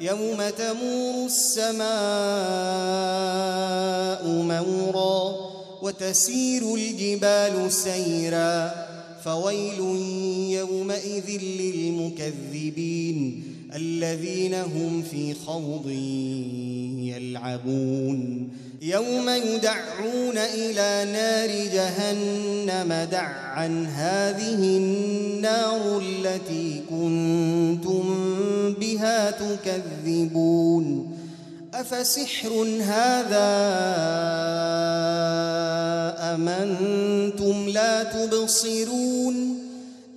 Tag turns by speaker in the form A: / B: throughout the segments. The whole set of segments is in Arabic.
A: يوم تمور السماء مورا وتسير الجبال سيرا فويل يومئذ للمكذبين الذين هم في خوض يلعبون. يوم يدعون إلى نار جهنم دعا هذه النار التي كنتم بها تكذبون. أفسحر هذا أمنتم لا تبصرون؟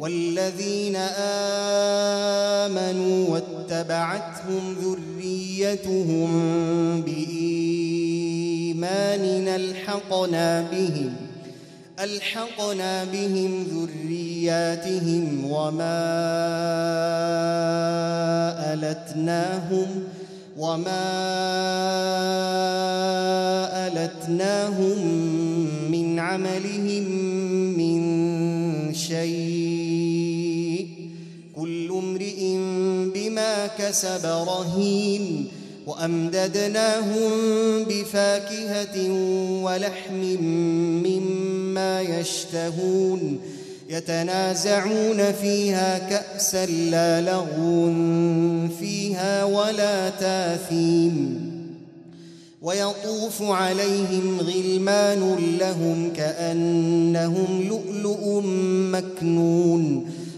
A: والذين آمنوا واتبعتهم ذريتهم بإيمان ألحقنا بهم ألحقنا بهم ذرياتهم وما ألتناهم وما ألتناهم من عملهم من شيء. بما كسب رهين وأمددناهم بفاكهة ولحم مما يشتهون يتنازعون فيها كأسا لا لغو فيها ولا تاثيم ويطوف عليهم غلمان لهم كأنهم لؤلؤ مكنون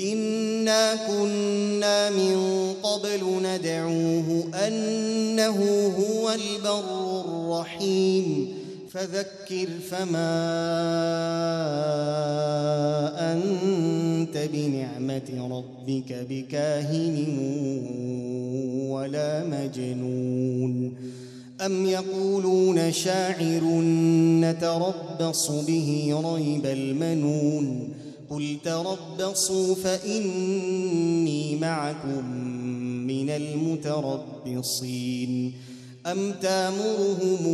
A: إنا كنا من قبل ندعوه أنه هو البر الرحيم فذكر فما أنت بنعمة ربك بكاهن ولا مجنون أم يقولون شاعر نتربص به ريب المنون قل تربصوا فإني معكم من المتربصين. أم تامرهم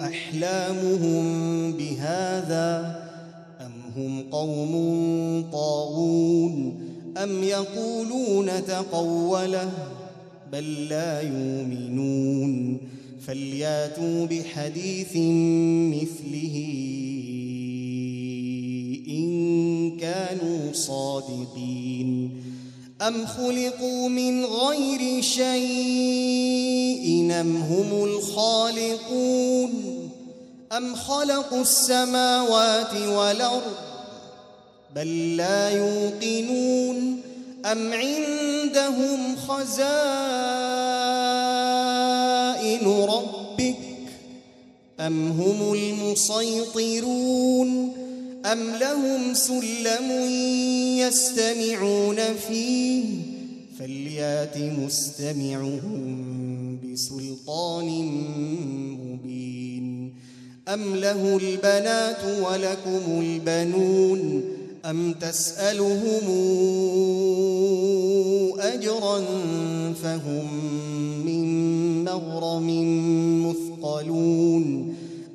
A: أحلامهم بهذا؟ أم هم قوم طاغون؟ أم يقولون تقوله بل لا يؤمنون؟ فلياتوا بحديث مثله. صادقين. أم خلقوا من غير شيء أم هم الخالقون؟ أم خلقوا السماوات والأرض بل لا يوقنون؟ أم عندهم خزائن ربك أم هم المسيطرون؟ أم لهم سلم يستمعون فيه فليات مستمعهم بسلطان مبين أم له البنات ولكم البنون أم تسألهم أجرا فهم من مغرم مثقلون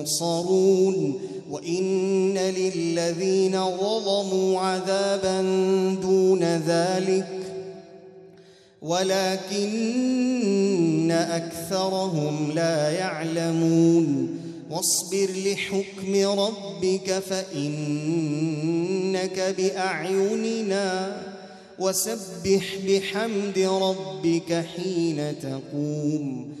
A: ينصرون وإن للذين ظلموا عذابا دون ذلك ولكن أكثرهم لا يعلمون واصبر لحكم ربك فإنك بأعيننا وسبح بحمد ربك حين تقوم